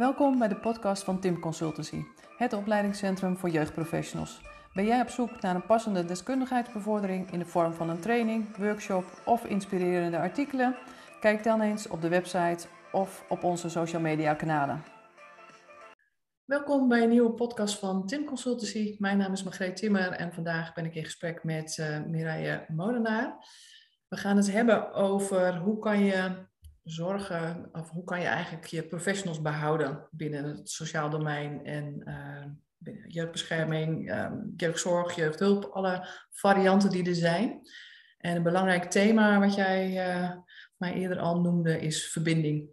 Welkom bij de podcast van Tim Consultancy, het opleidingscentrum voor jeugdprofessionals. Ben jij op zoek naar een passende deskundigheidsbevordering in de vorm van een training, workshop of inspirerende artikelen? Kijk dan eens op de website of op onze social media kanalen. Welkom bij een nieuwe podcast van Tim Consultancy. Mijn naam is Margreet Timmer en vandaag ben ik in gesprek met uh, Mireille Molenaar. We gaan het hebben over hoe kan je zorgen, of hoe kan je eigenlijk je professionals behouden binnen het sociaal domein en uh, jeugdbescherming, um, jeugdzorg, jeugdhulp, alle varianten die er zijn. En een belangrijk thema wat jij uh, mij eerder al noemde is verbinding.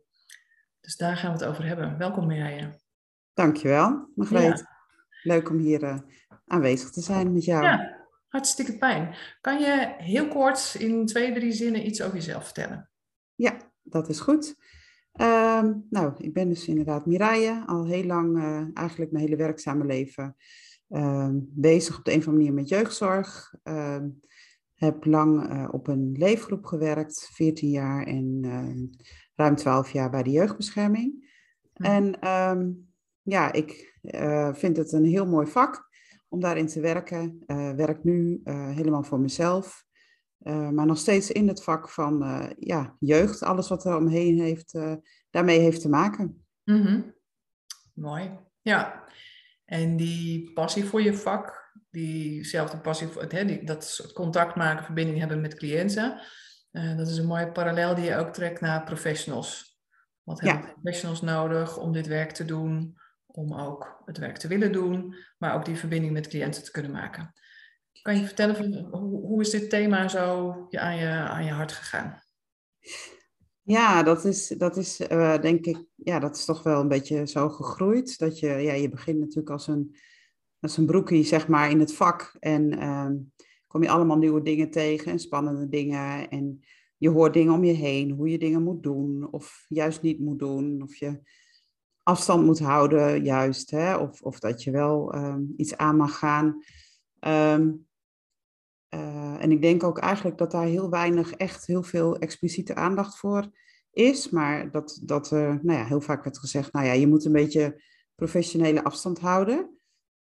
Dus daar gaan we het over hebben. Welkom Mireille. Dankjewel, Margreet. Ja. Leuk om hier uh, aanwezig te zijn met jou. Ja, hartstikke fijn. Kan je heel kort in twee, drie zinnen iets over jezelf vertellen? Ja, dat is goed. Uh, nou, ik ben dus inderdaad Mireille, al heel lang, uh, eigenlijk mijn hele werkzame leven, uh, bezig op de een of andere manier met jeugdzorg. Ehm, heb lang uh, op een leefgroep gewerkt, 14 jaar en ruim 12 jaar bij de jeugdbescherming. Hm. En ehm, ja, ik uh, vind het een heel mooi vak om daarin te werken. Werk nu helemaal voor mezelf. Maar nog steeds in het vak van ja, jeugd. Alles wat er omheen heeft, daarmee heeft te maken. Mm -hmm. Mooi. Ja. En die passie voor je vak, diezelfde passie voor het, hè, die, dat contact maken, verbinding hebben met cliënten. dat is een mooie parallel die je ook trekt naar professionals. Wat hebben ja. professionals nodig om dit werk te doen? om ook het werk te willen doen, maar ook die verbinding met cliënten te kunnen maken. Kan je vertellen, hoe, is dit thema zo aan je, aan je hart gegaan? Ja, dat is, dat is uh, denk ik, ja, dat is toch wel een beetje zo gegroeid. Dat je, ja, je begint natuurlijk als een, als een broekie, zeg maar, in het vak. En uh, kom je allemaal nieuwe dingen tegen en spannende dingen. En je hoort dingen om je heen, hoe je dingen moet doen of juist niet moet doen. Of je afstand moet houden, juist. Hè? Of, of dat je wel um, iets aan mag gaan. Um, uh, en ik denk ook eigenlijk dat daar heel weinig, echt heel veel expliciete aandacht voor is. Maar dat, dat uh, nou ja, heel vaak werd gezegd, nou ja, je moet een beetje professionele afstand houden.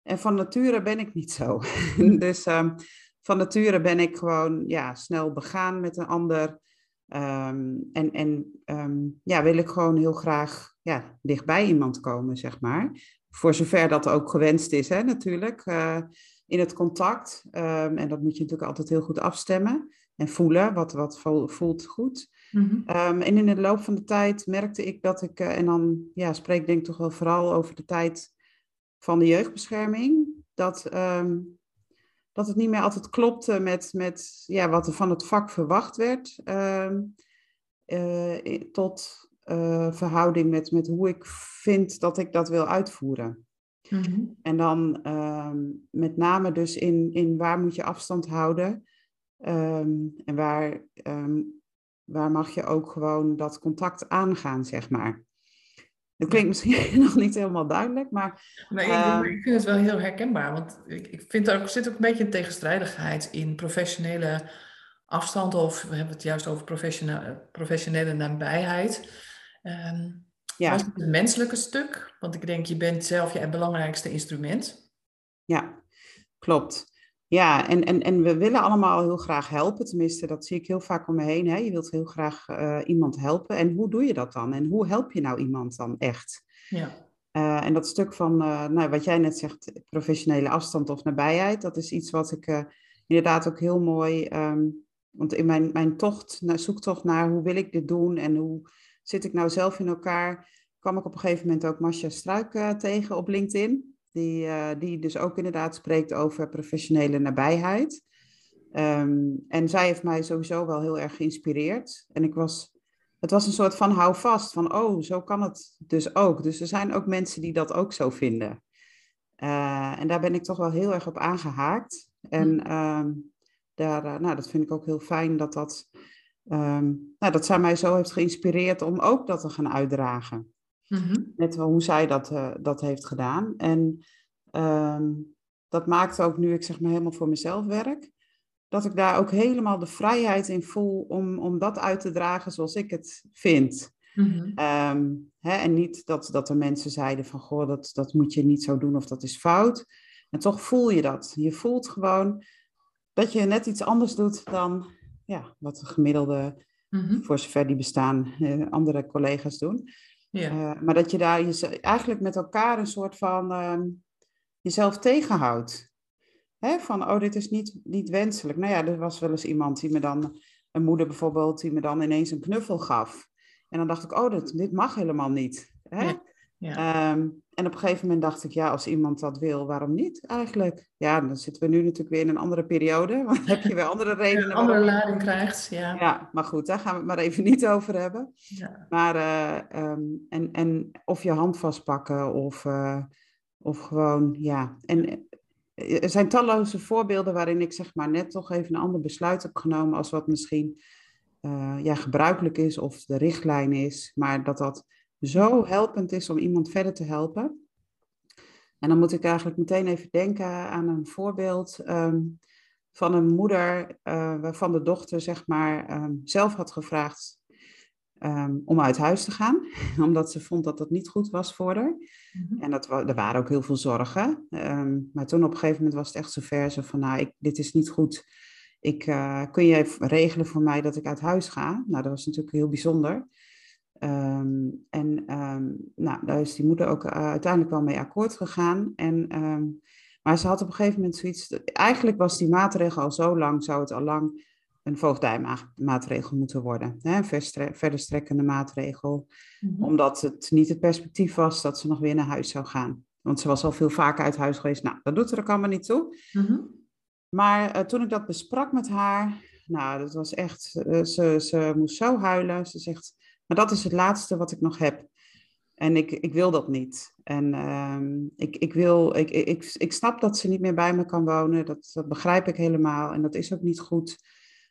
En van nature ben ik niet zo. dus um, van nature ben ik gewoon ja, snel begaan met een ander. Um, en en um, ja, wil ik gewoon heel graag ja, dichtbij iemand komen, zeg maar. Voor zover dat ook gewenst is, hè, natuurlijk, uh, in het contact. Um, en dat moet je natuurlijk altijd heel goed afstemmen en voelen, wat, wat voelt goed. Mm -hmm. en in de loop van de tijd merkte ik dat ik, uh, en dan ja, spreek ik denk toch wel vooral over de tijd van de jeugdbescherming, dat dat het niet meer altijd klopte met, met ja, wat er van het vak verwacht werd. Uh, tot uh, verhouding met, met hoe ik vind dat ik dat wil uitvoeren. Mm-hmm. En dan ehm, met name dus in, in waar moet je afstand houden. Um, en waar, um, waar mag je ook gewoon dat contact aangaan, zeg maar. Dat klinkt misschien nog niet helemaal duidelijk, maar... Nee, uh, ik, vind het wel heel herkenbaar, want ik, ik vind er ook, zit ook een beetje een tegenstrijdigheid in professionele afstand, of we hebben het juist over professionele, professionele nabijheid. Um, ja. het menselijke stuk? Want ik denk, je bent zelf je belangrijkste instrument. Ja, klopt. Ja, en, en, en we willen allemaal heel graag helpen. Tenminste, dat zie ik heel vaak om me heen. Hè? Je wilt heel graag uh, iemand helpen. En hoe doe je dat dan? En hoe help je nou iemand dan echt? Ja. Uh, en dat stuk van, uh, nou, wat jij net zegt, professionele afstand of nabijheid, dat is iets wat ik inderdaad ook heel mooi. Um, want in mijn, mijn tocht, naar, zoektocht naar hoe wil ik dit doen en hoe zit ik nou zelf in elkaar, kwam ik op een gegeven moment ook Masha Struik tegen op LinkedIn. Die, uh, die dus ook inderdaad spreekt over professionele nabijheid. Um, en zij heeft mij sowieso wel heel erg geïnspireerd. En ik was, het was een soort van hou vast, van oh, zo kan het dus ook. Dus er zijn ook mensen die dat ook zo vinden. Uh, en daar ben ik toch wel heel erg op aangehaakt. En um, daar, uh, nou, dat vind ik ook heel fijn dat, dat, um, nou, dat zij mij zo heeft geïnspireerd om ook dat te gaan uitdragen. Mm-hmm. Net hoe zij dat, uh, dat heeft gedaan. En um, dat maakt ook nu ik zeg maar helemaal voor mezelf werk, dat ik daar ook helemaal de vrijheid in voel om, om dat uit te dragen zoals ik het vind. Mhm. Ehm, hè, en niet dat, dat er mensen zeiden van, goh, dat, dat moet je niet zo doen of dat is fout. En toch voel je dat. Je voelt gewoon dat je net iets anders doet dan ja, wat de gemiddelde, mhm. voor zover die bestaan, uh, andere collega's doen. Ja. Uh, maar dat je daar je, eigenlijk met elkaar een soort van uh, jezelf tegenhoudt. Hè? Van, oh, dit is niet, niet wenselijk. Nou ja, er was wel eens iemand die me dan, een moeder bijvoorbeeld, die me dan ineens een knuffel gaf. En dan dacht ik, oh, dit, dit mag helemaal niet. Hè? Ja. Ehm, en op een gegeven moment dacht ik, ja, als iemand dat wil, waarom niet eigenlijk? Ja, dan zitten we nu natuurlijk weer in een andere periode. Want dan heb je weer andere redenen. Een andere lading krijgt, ja. Ja, maar goed, daar gaan we het maar even niet over hebben. Ja. Maar, uh, um, en, en of je hand vastpakken of, uh, of gewoon, ja. En eh, er zijn talloze voorbeelden waarin ik zeg maar net toch even een ander besluit heb genomen als wat misschien uh, ja, gebruikelijk is of de richtlijn is. Maar dat dat zo helpend is om iemand verder te helpen. En dan moet ik eigenlijk meteen even denken aan een voorbeeld um, van een moeder uh, waarvan de dochter zeg maar um, zelf had gevraagd um, om uit huis te gaan, omdat ze vond dat dat niet goed was voor haar. Mm-hmm. En dat, er waren ook heel veel zorgen. maar toen op een gegeven moment was het echt zover zo van, nou, ik, dit is niet goed. Ik, uh, kun je regelen voor mij dat ik uit huis ga? Nou, dat was natuurlijk heel bijzonder. Um, en um, nou, daar is die moeder ook uh, uiteindelijk wel mee akkoord gegaan. En, um, maar ze had op een gegeven moment zoiets. Eigenlijk was die maatregel al zo lang, zou het al lang een voogdijmaatregel moeten worden. Hè? Een verder strekkende maatregel. Mm-hmm. Omdat het niet het perspectief was dat ze nog weer naar huis zou gaan. Want ze was al veel vaker uit huis geweest. Nou, dat doet er ook allemaal niet toe. Mm-hmm. Maar uh, toen ik dat besprak met haar, nou, dat was echt, uh, ze, ze moest zo huilen. Ze zegt, maar dat is het laatste wat ik nog heb. En ik, ik wil dat niet. En uh, ik, ik, wil, ik, ik, ik snap dat ze niet meer bij me kan wonen. Dat, dat begrijp ik helemaal. En dat is ook niet goed.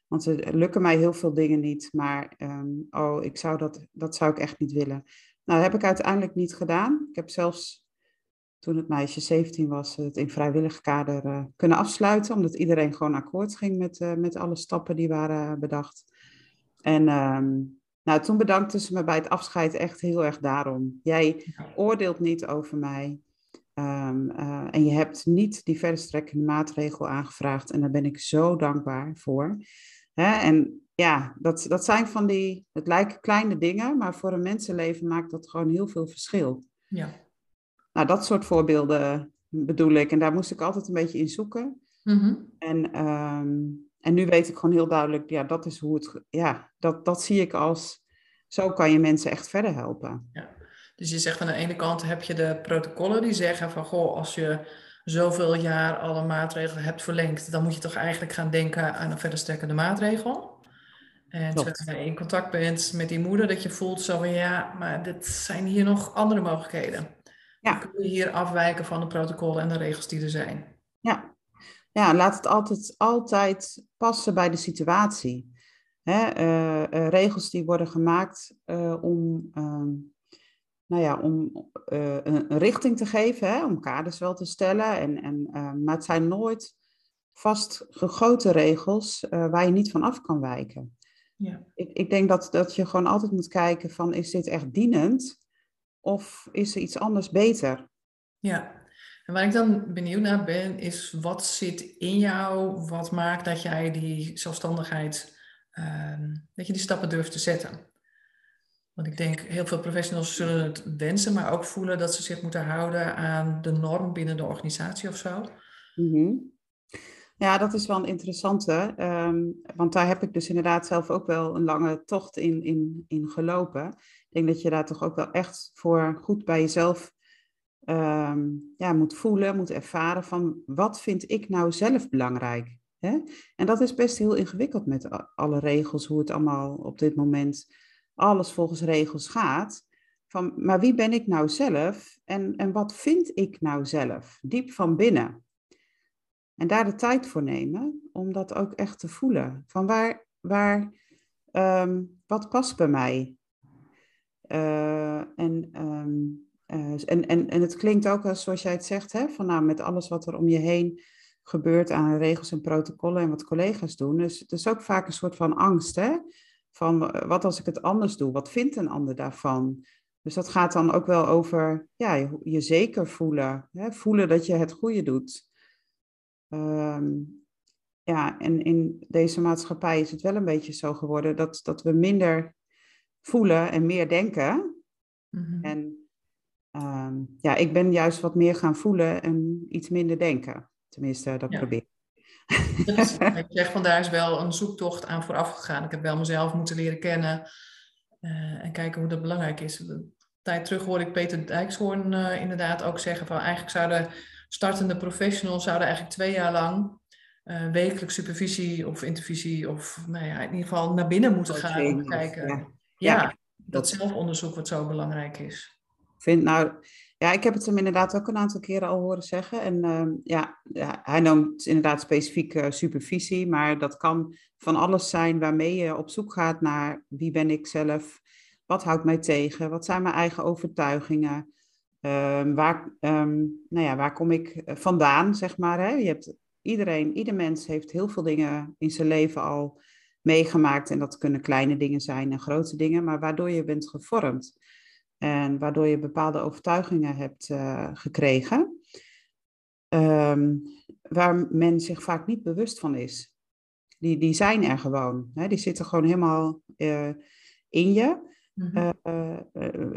Want er lukken mij heel veel dingen niet. Maar um, oh, ik zou dat, dat zou ik echt niet willen. Nou, dat heb ik uiteindelijk niet gedaan. Ik heb zelfs toen het meisje 17 was, het in vrijwillig kader uh, kunnen afsluiten. Omdat iedereen gewoon akkoord ging met, uh, met alle stappen die waren bedacht. En um, nou, toen bedankte ze me bij het afscheid echt heel erg daarom. Jij oordeelt niet over mij. Um, uh, en je hebt niet die verderstrekkende maatregel aangevraagd. En daar ben ik zo dankbaar voor. Hè? En ja, dat, dat zijn van die, het lijken kleine dingen, maar voor een mensenleven maakt dat gewoon heel veel verschil. Ja. Nou, dat soort voorbeelden bedoel ik. En daar moest ik altijd een beetje in zoeken. Mm-hmm. En um, en nu weet ik gewoon heel duidelijk, ja, dat is hoe het, ja, dat, dat zie ik als, zo kan je mensen echt verder helpen. Ja. Dus je zegt aan de ene kant heb je de protocollen die zeggen van, goh, als je zoveel jaar alle maatregelen hebt verlengd, dan moet je toch eigenlijk gaan denken aan een verder strekkende maatregel. En terwijl je in contact bent met die moeder, dat je voelt zo van, ja, maar dit zijn hier nog andere mogelijkheden. Ja. kun je hier afwijken van de protocollen en de regels die er zijn. Ja, ja, laat het altijd, altijd passen bij de situatie. Hè, uh, uh, regels die worden gemaakt uh, om, ehm, nou ja, om een, een, richting te geven, hè, om kaders wel te stellen. En, en, maar het zijn nooit vastgegoten regels waar je niet van af kan wijken. Ja. Ik, ik denk dat, dat je gewoon altijd moet kijken van is dit echt dienend of is er iets anders beter? Ja, en waar ik dan benieuwd naar ben, is wat zit in jou, wat maakt dat jij die zelfstandigheid, uh, dat je die stappen durft te zetten? Want ik denk, heel veel professionals zullen het wensen, maar ook voelen dat ze zich moeten houden aan de norm binnen de organisatie of zo. Mm Ja, dat is wel een interessante, um, want daar heb ik dus inderdaad zelf ook wel een lange tocht in, in, in gelopen. Ik denk dat je daar toch ook wel echt voor goed bij jezelf um, ja, moet voelen, moet ervaren van wat vind ik nou zelf belangrijk. Hè? En dat is best heel ingewikkeld met alle regels, hoe het allemaal op dit moment alles volgens regels gaat. Van, maar wie ben ik nou zelf en, en wat vind ik nou zelf, diep van binnen? En daar de tijd voor nemen om dat ook echt te voelen. Van waar, waar um, wat past bij mij? Uh, en um, uh, en, en, en het klinkt ook als, zoals jij het zegt, hè, van nou, met alles wat er om je heen gebeurt aan regels en protocollen en wat collega's doen. Dus het is ook vaak een soort van angst, hè? van eh, wat als ik het anders doe? Wat vindt een ander daarvan? Dus dat gaat dan ook wel over ja, je, je zeker voelen. Hè? Voelen dat je het goede doet. Ehm, ja, en in deze maatschappij is het wel een beetje zo geworden dat, dat we minder voelen en meer denken. Mhm. En ehm, ja, ik ben juist wat meer gaan voelen en iets minder denken. Tenminste, dat Ja. probeer ik. Ik zeg van daar is wel een zoektocht aan vooraf gegaan. Ik heb wel mezelf moeten leren kennen eh, en kijken hoe dat belangrijk is. Een tijd terug hoorde ik Peter Dijkshoorn eh, inderdaad ook zeggen van eigenlijk zouden startende professionals zouden eigenlijk twee jaar lang eh, wekelijks supervisie of intervisie of nou ja, in ieder geval naar binnen moeten gaan om te kijken. ja. Ja, Ja, dat dat- zelfonderzoek wat zo belangrijk is. Vind nou, ja, ik heb het hem inderdaad ook een aantal keren al horen zeggen. En ehm, ja, ja, hij noemt inderdaad specifiek eh, supervisie, maar dat kan van alles zijn waarmee je op zoek gaat naar wie ben ik zelf, wat houdt mij tegen, wat zijn mijn eigen overtuigingen, Ehm, waar, ehm, nou ja, waar kom ik eh, vandaan, zeg maar. Hè? Je hebt, iedereen, ieder mens heeft heel veel dingen in zijn leven al meegemaakt en dat kunnen kleine dingen zijn en grote dingen, maar waardoor je bent gevormd. En waardoor je bepaalde overtuigingen hebt eh, gekregen, ehm, waar men zich vaak niet bewust van is. Die, die zijn er gewoon. Hè? Die zitten gewoon helemaal eh, in je. Mhm. Eh,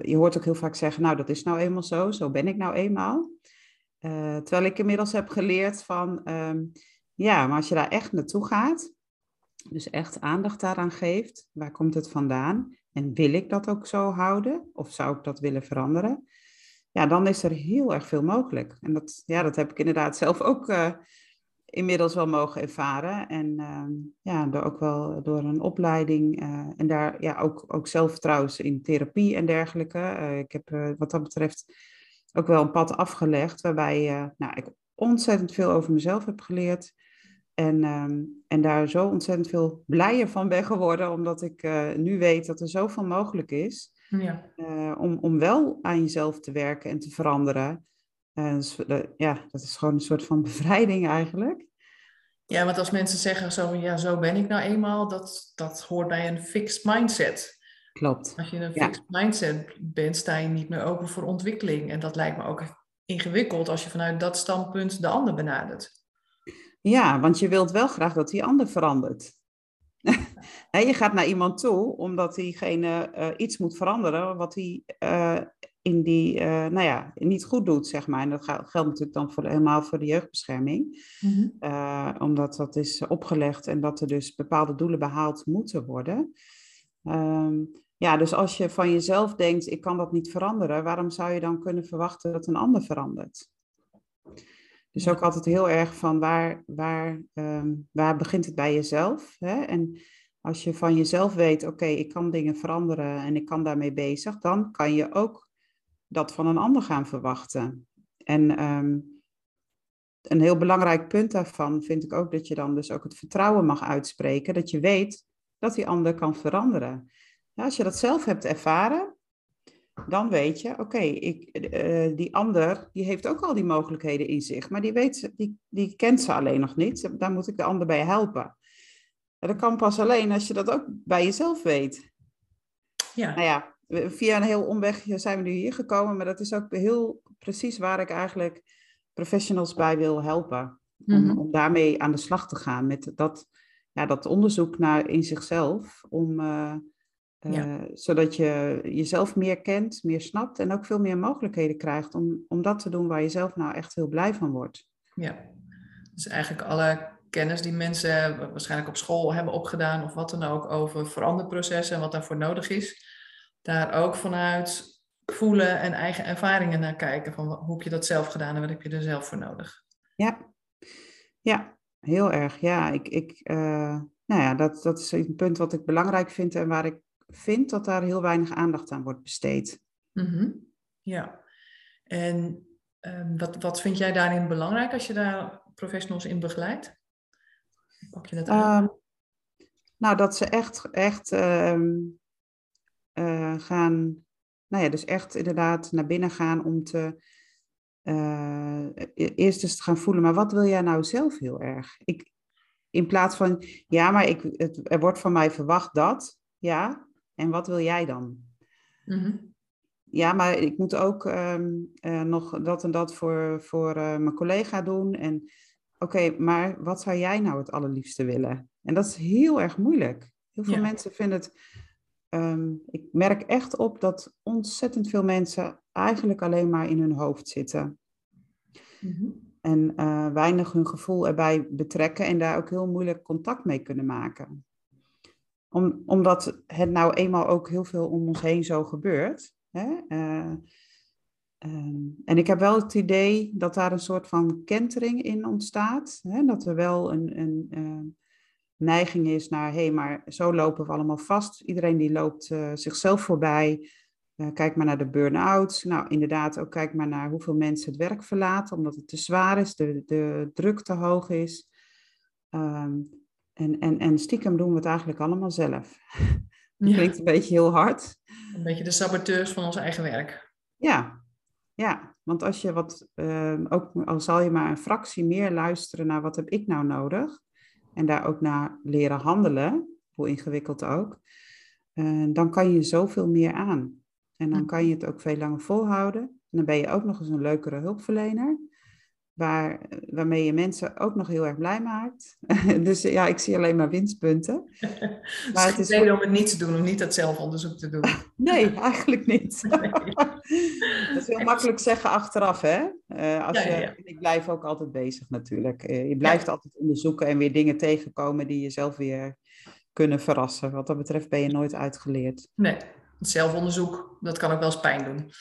je hoort ook heel vaak zeggen, nou dat is nou eenmaal zo, zo ben ik nou eenmaal. Terwijl ik inmiddels heb geleerd van, ehm, ja, maar als je daar echt naartoe gaat, dus echt aandacht daaraan geeft, waar komt het vandaan? En wil ik dat ook zo houden? Of zou ik dat willen veranderen? Ja, dan is er heel erg veel mogelijk. En dat, ja, dat heb ik inderdaad zelf ook eh, inmiddels wel mogen ervaren. En ehm, ja, door, ook wel door een opleiding eh, en daar ja, ook, ook zelf trouwens in therapie en dergelijke. Eh, ik heb wat dat betreft ook wel een pad afgelegd waarbij nou, ik ontzettend veel over mezelf heb geleerd. En, ehm, en daar zo ontzettend veel blijer van ben geworden, omdat ik eh, nu weet dat er zoveel mogelijk is Ja. eh, om, om wel aan jezelf te werken en te veranderen. Dus, eh, ja, dat is gewoon een soort van bevrijding eigenlijk. ja, want als mensen zeggen zo, ja, zo ben ik nou eenmaal, dat, dat hoort bij een fixed mindset. Klopt. Als je in een Ja. fixed mindset bent, sta je niet meer open voor ontwikkeling. En dat lijkt me ook ingewikkeld als je vanuit dat standpunt de ander benadert. Ja, want je wilt wel graag dat die ander verandert. Je gaat naar iemand toe omdat diegene eh, iets moet veranderen wat hij eh, in die, eh, nou ja, niet goed doet, zeg maar. En dat geldt natuurlijk dan voor, helemaal voor de jeugdbescherming. Eh, omdat dat is opgelegd en dat er dus bepaalde doelen behaald moeten worden. Ehm, ja, dus als je van jezelf denkt, ik kan dat niet veranderen, waarom zou je dan kunnen verwachten dat een ander verandert? Dus ook altijd heel erg van waar, waar, ehm, waar begint het bij jezelf? Hè? En als je van jezelf weet, oké, ik kan dingen veranderen en ik kan daarmee bezig, dan kan je ook dat van een ander gaan verwachten. En ehm, een heel belangrijk punt daarvan vind ik ook dat je dan dus ook het vertrouwen mag uitspreken, dat je weet dat die ander kan veranderen. Als je dat zelf hebt ervaren, dan weet je, oké, ik eh, die ander die heeft ook al die mogelijkheden in zich, maar die, weet, die, die kent ze alleen nog niet. Daar moet ik de ander bij helpen. En dat kan pas alleen als je dat ook bij jezelf weet. Ja, Nou ja, via een heel omwegje zijn we nu hier gekomen, maar dat is ook heel precies waar ik eigenlijk professionals bij wil helpen. Om, Mhm. om daarmee aan de slag te gaan met dat, ja, dat onderzoek naar in zichzelf. Om, eh, eh, Ja. Zodat je jezelf meer kent, meer snapt en ook veel meer mogelijkheden krijgt om, om dat te doen waar je zelf nou echt heel blij van wordt. ja. Dus eigenlijk alle kennis die mensen waarschijnlijk op school hebben opgedaan of wat dan ook over veranderprocessen en wat daarvoor nodig is, daar ook vanuit voelen en eigen ervaringen naar kijken. Van hoe heb je dat zelf gedaan en wat heb je er zelf voor nodig? Ja, ja heel erg. Ja, ik, ik, eh, nou ja, dat, dat is een punt wat ik belangrijk vind en waar ik vind dat daar heel weinig aandacht aan wordt besteed. Mhm. Ja. En ehm, wat, wat vind jij daarin belangrijk als je daar professionals in begeleidt? Pak je dat aan? Ehm, nou, dat ze echt, echt ehm, eh, gaan, nou ja, dus echt inderdaad naar binnen gaan om te, eh, e- eerst eens te gaan voelen, maar wat wil jij nou zelf heel erg? Ik, in plaats van, ja, maar ik, het, er wordt van mij verwacht dat, ja. En wat wil jij dan? Mhm. Ja, maar ik moet ook ehm, eh, nog dat en dat voor, voor uh, mijn collega doen. En oké, maar wat zou jij nou het allerliefste willen? En dat is heel erg moeilijk. Heel veel mensen vinden het. Ehm, ik merk echt op dat ontzettend veel mensen eigenlijk alleen maar in hun hoofd zitten. Mhm. En uh, weinig hun gevoel erbij betrekken en daar ook heel moeilijk contact mee kunnen maken. Om, omdat het nou eenmaal ook heel veel om ons heen zo gebeurt. Hè? Uh, um, en ik heb wel het idee dat daar een soort van kentering in ontstaat. Hè? Dat er wel een, een uh, neiging is naar, hé, hey, maar zo lopen we allemaal vast. Iedereen die loopt uh, zichzelf voorbij. kijk maar naar de burn-outs. Nou, inderdaad, ook kijk maar naar hoeveel mensen het werk verlaten, omdat het te zwaar is, de, de druk te hoog is. Um, en, en, en stiekem doen we het eigenlijk allemaal zelf. Dat klinkt een beetje heel hard. Een beetje de saboteurs van ons eigen werk. Ja, ja. want als je wat, uh, ook al zal je maar een fractie meer luisteren naar wat heb ik nou nodig, en daar ook naar leren handelen, hoe ingewikkeld ook, uh, dan kan je zoveel meer aan. En dan kan je het ook veel langer volhouden. En dan ben je ook nog eens een leukere hulpverlener waar, waarmee je mensen ook nog heel erg blij maakt. dus ja, ik zie alleen maar winstpunten. maar het is reden om het niet te doen, om niet dat zelfonderzoek te doen. nee, eigenlijk niet. dat is heel makkelijk zeggen achteraf, hè? Uh, als ja, ja, ja. Je, ik blijf ook altijd bezig natuurlijk. Uh, je blijft altijd onderzoeken en weer dingen tegenkomen die jezelf weer kunnen verrassen. Wat dat betreft ben je nooit uitgeleerd. Nee, zelfonderzoek, dat kan ook wel eens pijn doen.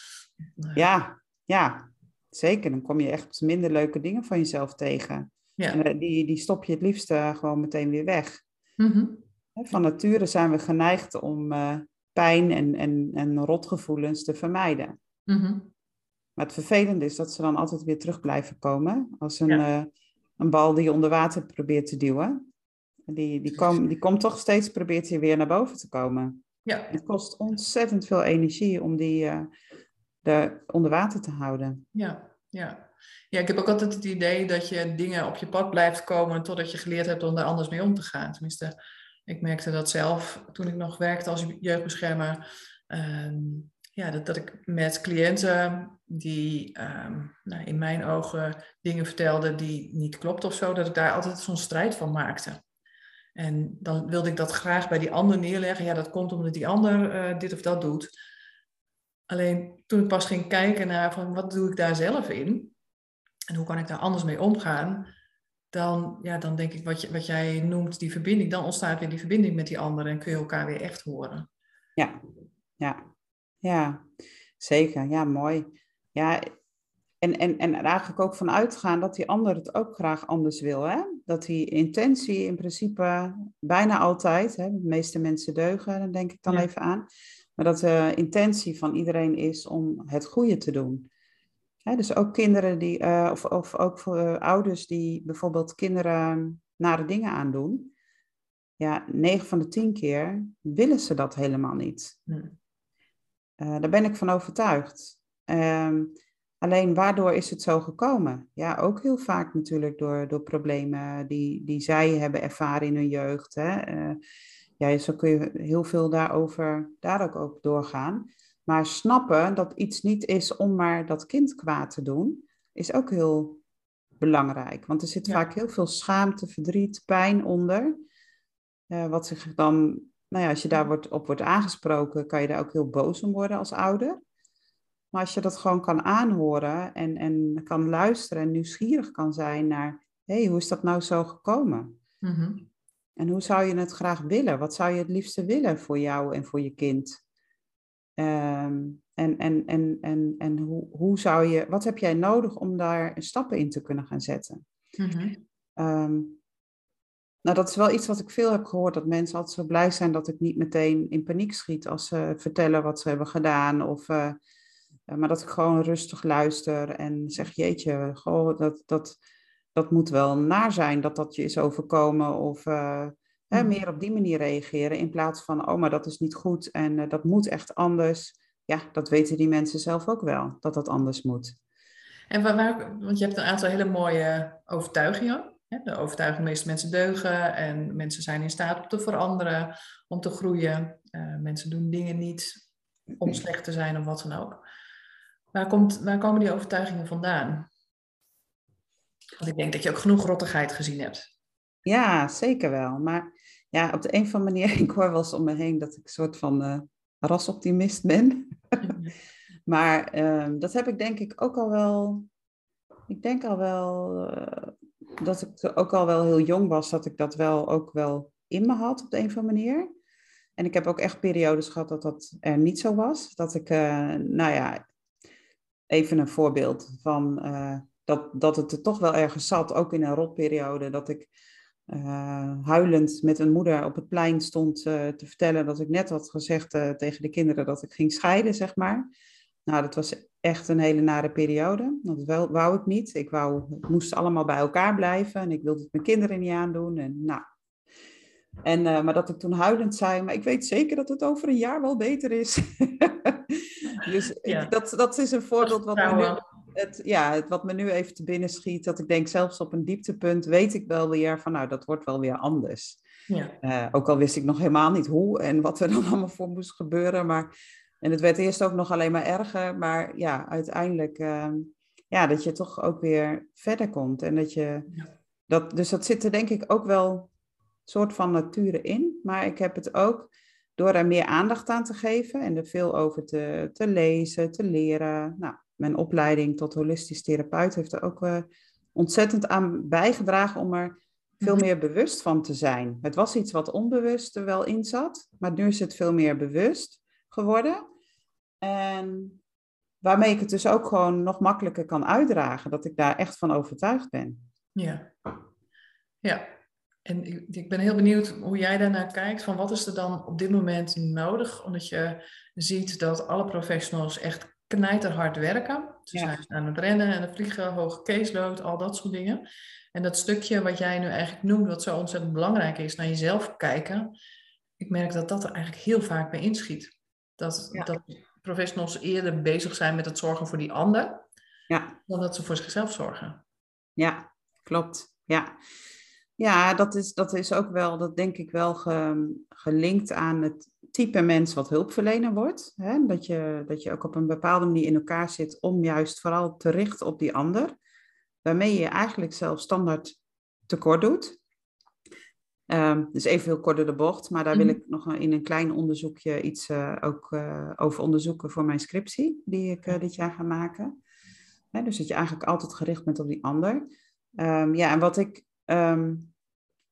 Ja, ja, Zeker, dan kom je echt minder leuke dingen van jezelf tegen. Ja. En eh, die, die stop je het liefst uh, gewoon meteen weer weg. Mm Van nature zijn we geneigd om uh, pijn en, en, en rotgevoelens te vermijden. Mm Maar het vervelende is dat ze dan altijd weer terug blijven komen. Als een, ja. een bal die je onder water probeert te duwen. Die, die, kom, die komt toch steeds, probeert hij weer naar boven te komen. Ja. Het kost ontzettend veel energie om die de, onder water te houden. Ja, ja. ja, ik heb ook altijd het idee dat je dingen op je pad blijft komen totdat je geleerd hebt om daar anders mee om te gaan. Tenminste, ik merkte dat zelf toen ik nog werkte als jeugdbeschermer. Ehm, ja, dat, dat ik met cliënten die um, nou, in mijn ogen dingen vertelden die niet klopt of zo, dat ik daar altijd zo'n strijd van maakte. En dan wilde ik dat graag bij die ander neerleggen. Ja, dat komt omdat die ander uh, dit of dat doet. Alleen toen ik pas ging kijken naar van wat doe ik daar zelf in en hoe kan ik daar anders mee omgaan, dan, ja, dan denk ik wat, je, wat jij noemt die verbinding, dan ontstaat weer die verbinding met die anderen en kun je elkaar weer echt horen. Ja, ja, ja, zeker. Ja, mooi. Ja, en, en, en eigenlijk ook vanuit gaan dat die ander het ook graag anders wil. Hè? Dat die intentie in principe bijna altijd, hè, de meeste mensen deugen, dan denk ik dan even aan maar dat de intentie van iedereen is om het goede te doen. dus ook kinderen die, uh, of, of ook voor uh, ouders die bijvoorbeeld kinderen nare dingen aandoen. Ja, 9 van de 10 keer willen ze dat helemaal niet. Uh, daar ben ik van overtuigd. Ehm, alleen waardoor is het zo gekomen? Ja, ook heel vaak natuurlijk door, door problemen die, die zij hebben ervaren in hun jeugd. Hè? Ja, zo kun je heel veel daarover, daar ook, ook doorgaan. Maar snappen dat iets niet is om maar dat kind kwaad te doen, is ook heel belangrijk. Want er zit vaak heel veel schaamte, verdriet, pijn onder. Uh, wat zich dan, nou ja, als je daar wordt, op wordt aangesproken, kan je daar ook heel boos om worden als ouder. Maar als je dat gewoon kan aanhoren en, en kan luisteren en nieuwsgierig kan zijn naar, hé, hey, hoe is dat nou zo gekomen? Mm en hoe zou je het graag willen? Wat zou je het liefste willen voor jou en voor je kind? Um, en en, en, en, en hoe, hoe zou je, wat heb jij nodig om daar stappen in te kunnen gaan zetten? Mm nou, dat is wel iets wat ik veel heb gehoord, dat mensen altijd zo blij zijn dat ik niet meteen in paniek schiet als ze vertellen wat ze hebben gedaan. Of, uh, maar dat ik gewoon rustig luister en zeg, jeetje, goh, dat, dat, dat moet wel naar zijn dat dat je is overkomen of uh, hè, hmm. meer op die manier reageren in plaats van, oh maar dat is niet goed en uh, dat moet echt anders. Ja, dat weten die mensen zelf ook wel, dat dat anders moet. En waar, waar, want je hebt een aantal hele mooie overtuigingen. De overtuiging, de meeste mensen deugen en mensen zijn in staat om te veranderen, om te groeien. Uh, mensen doen dingen niet om slecht te zijn of wat dan ook. Waar, komt, waar komen die overtuigingen vandaan? Want ik denk dat je ook genoeg rottigheid gezien hebt. Ja, zeker wel. Maar ja, op de een of andere manier, ik hoor wel eens om me heen dat ik een soort van uh, rasoptimist ben. maar uh, dat heb ik denk ik ook al wel. Ik denk al wel uh, dat ik ook al wel heel jong was, dat ik dat wel ook wel in me had op de een of andere manier. En ik heb ook echt periodes gehad dat dat er niet zo was. Dat ik, uh, nou ja, even een voorbeeld van dat, dat het er toch wel ergens zat, ook in een rotperiode, dat ik uh, huilend met een moeder op het plein stond uh, te vertellen dat ik net had gezegd uh, tegen de kinderen dat ik ging scheiden, zeg maar. Nou, dat was echt een hele nare periode. Dat wel, wou ik niet. Ik wou, het moest allemaal bij elkaar blijven en ik wilde het mijn kinderen niet aandoen. En, nou. en, maar dat ik toen huilend zei, maar ik weet zeker dat het over een jaar wel beter is. dus ja. dat, dat is een voorbeeld wat me nu het, ja, het, wat me nu even te binnen schiet, dat ik denk, zelfs op een dieptepunt weet ik wel weer van, nou, dat wordt wel weer anders. Ja. Uh, ook al wist ik nog helemaal niet hoe en wat er dan allemaal voor moest gebeuren. Maar, en het werd eerst ook nog alleen maar erger. Maar ja, uiteindelijk, uh, ja, dat je toch ook weer verder komt. En dat je, ja. dat, dus dat zit er denk ik ook wel soort van nature in. Maar ik heb het ook door er meer aandacht aan te geven en er veel over te, te lezen, te leren. Nou, mijn opleiding tot holistisch therapeut heeft er ook uh, ontzettend aan bijgedragen om er veel mhm. meer bewust van te zijn. Het was iets wat onbewust er wel in zat, maar nu is het veel meer bewust geworden. En waarmee ik het dus ook gewoon nog makkelijker kan uitdragen, dat ik daar echt van overtuigd ben. Ja, ja. En ik ben heel benieuwd hoe jij daarnaar kijkt. Van wat is er dan op dit moment nodig? Omdat je ziet dat alle professionals echt knijterhard werken. Ze zijn aan het rennen en het vliegen, hoge caseload, al dat soort dingen. En dat stukje wat jij nu eigenlijk noemt, wat zo ontzettend belangrijk is, naar jezelf kijken. Ik merk dat dat er eigenlijk heel vaak bij inschiet. Dat, dat professionals eerder bezig zijn met het zorgen voor die ander, ja. dan dat ze voor zichzelf zorgen. Ja, klopt. Ja, ja dat, is, dat is ook wel, dat denk ik wel ge, gelinkt aan het type mens wat hulpverlener wordt. Hè? Dat, je, dat je ook op een bepaalde manier in elkaar zit om juist vooral te richten op die ander. Waarmee je eigenlijk zelf standaard tekort doet. Um, dus even heel kort door de bocht, maar daar wil mhm. ik nog in een klein onderzoekje iets uh, ook uh, over onderzoeken voor mijn scriptie, die ik uh, dit jaar ga maken. Hè, dus dat je eigenlijk altijd gericht bent op die ander. Um, ja, en wat ik um,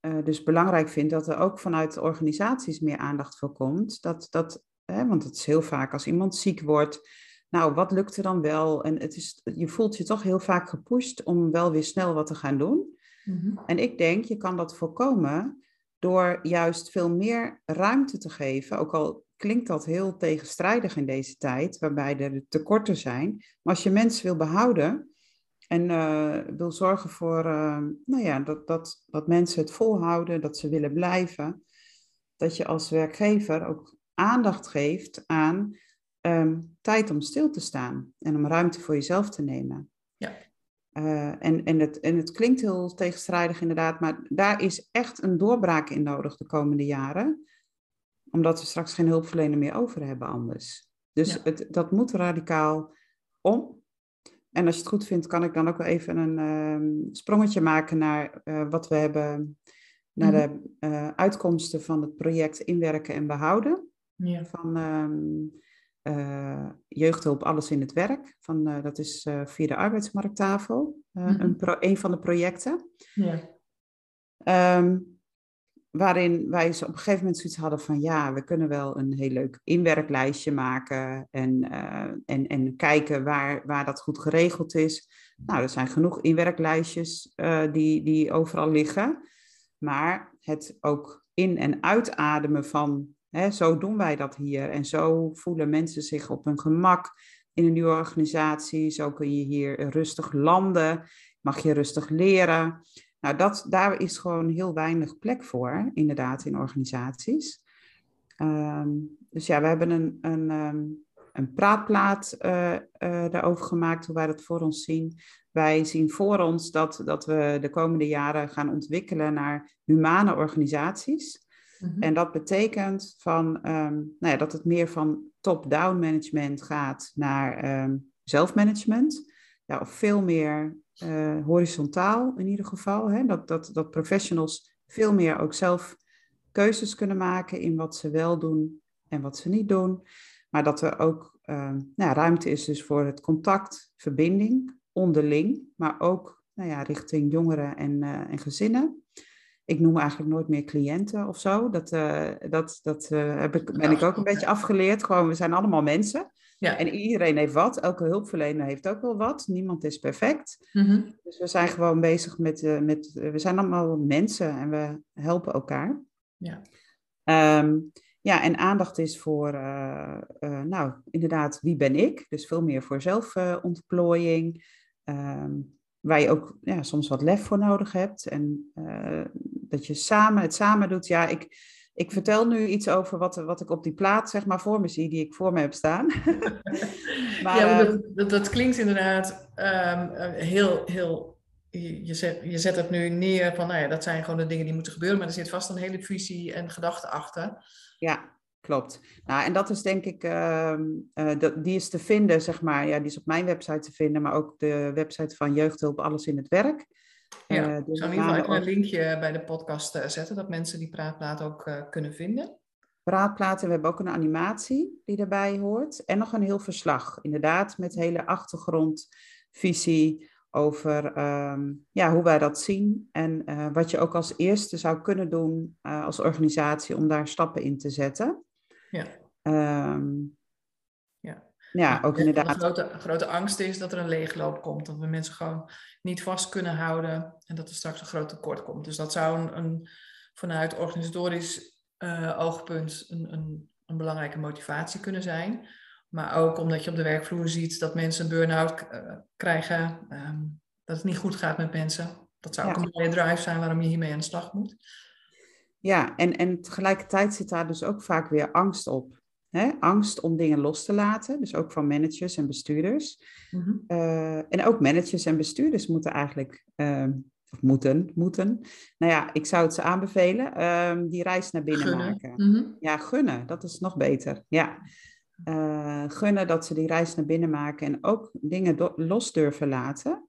uh, dus belangrijk vind dat er ook vanuit organisaties meer aandacht voor komt. Dat, dat, hè, want het is heel vaak als iemand ziek wordt, nou, wat lukt er dan wel? En het is, je voelt je toch heel vaak gepusht om wel weer snel wat te gaan doen. Mm-hmm. En ik denk, je kan dat voorkomen door juist veel meer ruimte te geven. Ook al klinkt dat heel tegenstrijdig in deze tijd, waarbij er tekorten zijn. Maar als je mensen wil behouden, en uh, wil zorgen voor uh, nou ja, dat, dat, dat mensen het volhouden, dat ze willen blijven. Dat je als werkgever ook aandacht geeft aan um, tijd om stil te staan en om ruimte voor jezelf te nemen. Ja. Uh, en, en, het, en het klinkt heel tegenstrijdig inderdaad, maar daar is echt een doorbraak in nodig de komende jaren. Omdat we straks geen hulpverlener meer over hebben anders. Dus ja. het, dat moet radicaal om. En als je het goed vindt, kan ik dan ook wel even een uh, sprongetje maken naar uh, wat we hebben, naar mm -hmm. de uh, uitkomsten van het project Inwerken en Behouden. Ja. Van um, Jeugdhulp Alles in het Werk. Van, dat is via de arbeidsmarkttafel, mm een, pro een van de projecten. Ja. Um, waarin wij op een gegeven moment zoiets hadden van ja, we kunnen wel een heel leuk inwerklijstje maken en, uh, en, en kijken waar, waar dat goed geregeld is. Nou, er zijn genoeg inwerklijstjes uh, die, die overal liggen, maar het ook in- en uitademen van hè, zo doen wij dat hier en zo voelen mensen zich op hun gemak in een nieuwe organisatie, zo kun je hier rustig landen, mag je rustig leren. Nou, dat, daar is gewoon heel weinig plek voor, inderdaad, in organisaties. Um, dus ja, we hebben een, een, um, een praatplaat uh, daarover gemaakt, hoe wij dat voor ons zien. Wij zien voor ons dat, dat we de komende jaren gaan ontwikkelen naar humane organisaties. Mhm. En dat betekent van, ehm, nou ja, dat het meer van top-down management gaat naar um, zelfmanagement. Ja, of veel meer uh, horizontaal in ieder geval. Hè? Dat, dat, dat professionals veel meer ook zelf keuzes kunnen maken in wat ze wel doen en wat ze niet doen. Maar dat er ook ehm, nou, ruimte is dus voor het contact, verbinding, onderling, maar ook nou ja, richting jongeren en, uh, en gezinnen. Ik noem eigenlijk nooit meer cliënten of zo. Dat, uh, dat, dat uh, heb ik, ben ik ook een beetje afgeleerd. Gewoon, we zijn allemaal mensen. Ja. En iedereen heeft wat. Elke hulpverlener heeft ook wel wat. Niemand is perfect. Mm Dus we zijn gewoon bezig met, met... We zijn allemaal mensen en we helpen elkaar. Ja. Um, ja, en aandacht is voor, uh, uh, nou, inderdaad, wie ben ik? Dus veel meer voor zelfontplooiing. Um, waar je ook ja, soms wat lef voor nodig hebt. En uh, dat je samen, het samen doet. Ja, ik, ik vertel nu iets over wat, wat ik op die plaat zeg maar voor me zie, die ik voor me heb staan. maar, ja, dat, dat, dat, klinkt inderdaad um, heel, heel je, zet, je zet het nu neer van, nou ja, dat zijn gewoon de dingen die moeten gebeuren, maar er zit vast een hele visie en gedachte achter. Ja, klopt. Nou, en dat is denk ik, uh, dat, die is te vinden, zeg maar, ja, die is op mijn website te vinden, maar ook de website van Jeugdhulp Alles in het Werk. Ja, uh, dus in ieder geval een linkje bij de podcast uh, zetten, dat mensen die praatplaat ook kunnen vinden. Praatplaten, we hebben ook een animatie die daarbij hoort en nog een heel verslag, inderdaad, met hele achtergrondvisie over um, ja, hoe wij dat zien en uh, wat je ook als eerste zou kunnen doen uh, als organisatie om daar stappen in te zetten. Ja. Um, ja. ja, ook inderdaad. Een grote, grote angst is dat er een leegloop komt, dat we mensen gewoon niet vast kunnen houden en dat er straks een groot tekort komt. Dus dat zou een, een vanuit organisatorisch uh, oogpunt een, een, een belangrijke motivatie kunnen zijn. Maar ook omdat je op de werkvloer ziet dat mensen een burn-out uh, krijgen, um, dat het niet goed gaat met mensen. Dat zou ook een mooie drive zijn waarom je hiermee aan de slag moet. Ja, en, en tegelijkertijd zit daar dus ook vaak weer angst op. Hè? Angst om dingen los te laten, dus ook van managers en bestuurders. Mm -hmm. uh, en ook managers en bestuurders moeten eigenlijk, uh, of moeten, moeten. Nou ja, ik zou het ze aanbevelen, uh, die reis naar binnen gunnen. maken. Mm -hmm. Ja, gunnen, dat is nog beter. Ja uh, gunnen dat ze die reis naar binnen maken en ook dingen los durven laten.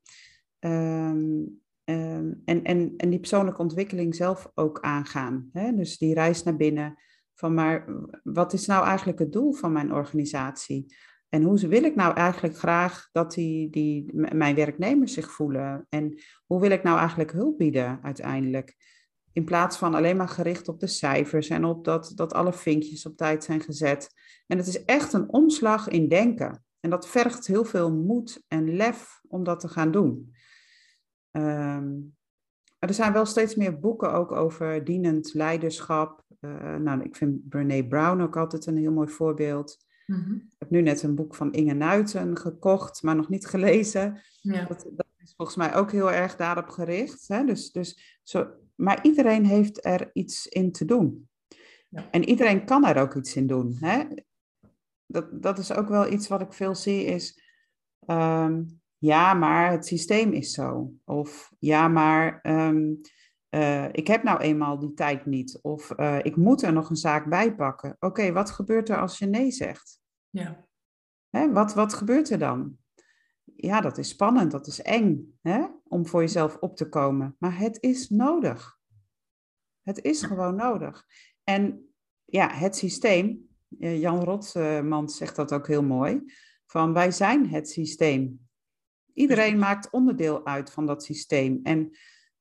Um, um, en, en, en die persoonlijke ontwikkeling zelf ook aangaan. Hè? Dus die reis naar binnen van maar wat is nou eigenlijk het doel van mijn organisatie? En hoe wil ik nou eigenlijk graag dat die, die, mijn werknemers zich voelen? En hoe wil ik nou eigenlijk hulp bieden uiteindelijk? In plaats van alleen maar gericht op de cijfers en op dat, dat alle vinkjes op tijd zijn gezet. En het is echt een omslag in denken. En dat vergt heel veel moed en lef om dat te gaan doen. Um, er zijn wel steeds meer boeken ook over dienend leiderschap. Uh, nou, ik vind Brene Brown ook altijd een heel mooi voorbeeld. Mm-hmm. Ik heb nu net een boek van Inge Nuiten gekocht, maar nog niet gelezen. Ja. Dat, dat, is volgens mij ook heel erg daarop gericht. Hè? Dus, dus zo, maar iedereen heeft er iets in te doen. Ja. En iedereen kan er ook iets in doen. Hè? Dat, dat is ook wel iets wat ik veel zie, is um, ja, maar het systeem is zo. Of ja, maar um, uh, ik heb nou eenmaal die tijd niet. Of uh, ik moet er nog een zaak bij pakken. Oké, okay, wat gebeurt er als je nee zegt? Ja. Hè, wat, wat gebeurt er dan? ja, dat is spannend, dat is eng hè? om voor jezelf op te komen. Maar het is nodig. Het is gewoon nodig. En ja, het systeem, eh, Jan Rotman zegt dat ook heel mooi, van wij zijn het systeem. Iedereen maakt onderdeel uit van dat systeem. En